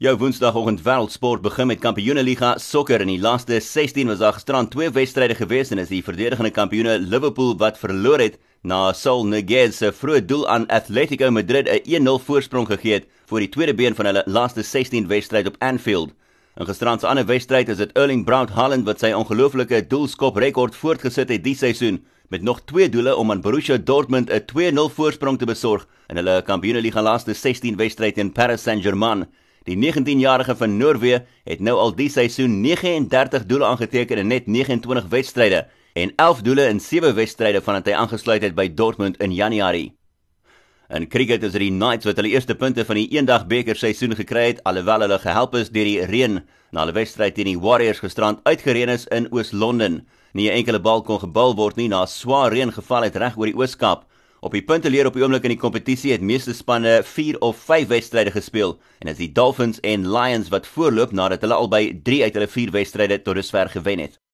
Jou Woensdagoggend wêreldsport begin met Kampioenligga sokker in die laaste 16 was daar gisterand twee wedstryde gewees en is die verdedigende kampioene Liverpool wat verloor het na Saul Niguez se vroeë doel aan Atletico Madrid 'n 1-0 voorsprong gegee het voor die tweede been van hulle laaste 16 wedstryd op Anfield. In gisterand se ander wedstryd is dit Erling Braut Haaland wat sy ongelooflike doelskop rekord voortgesit het die seisoen met nog twee doele om aan Borussia Dortmund 'n 2-0 voorsprong te besorg in hulle Kampioenligga laaste 16 wedstryd teen Paris Saint-Germain. Die 19-jarige van Noorwe het nou al die seisoen 39 doele aangeteken in net 29 wedstryde en 11 doele in 7 wedstryde vandat hy aangesluit het by Dortmund in Januarie. In cricket is dit die Knights wat hulle eerste punte van die eendag beker seisoen gekry het alhoewel hulle gehelp is deur die reën na hulle wedstryd teen die Warriors gisterand uitgereën is in Oos-London. Nie 'n enkele bal kon gebal word nie na swaar reën geval het reg oor die Oos-Kaap. Op die punteleer op die oomblik in die kompetisie het meeste spanne 4 of 5 wedstryde gespeel en dit is die Dolphins en Lions wat voorloop nadat hulle albei 3 uit hulle 4 wedstryde tot dusver gewen het.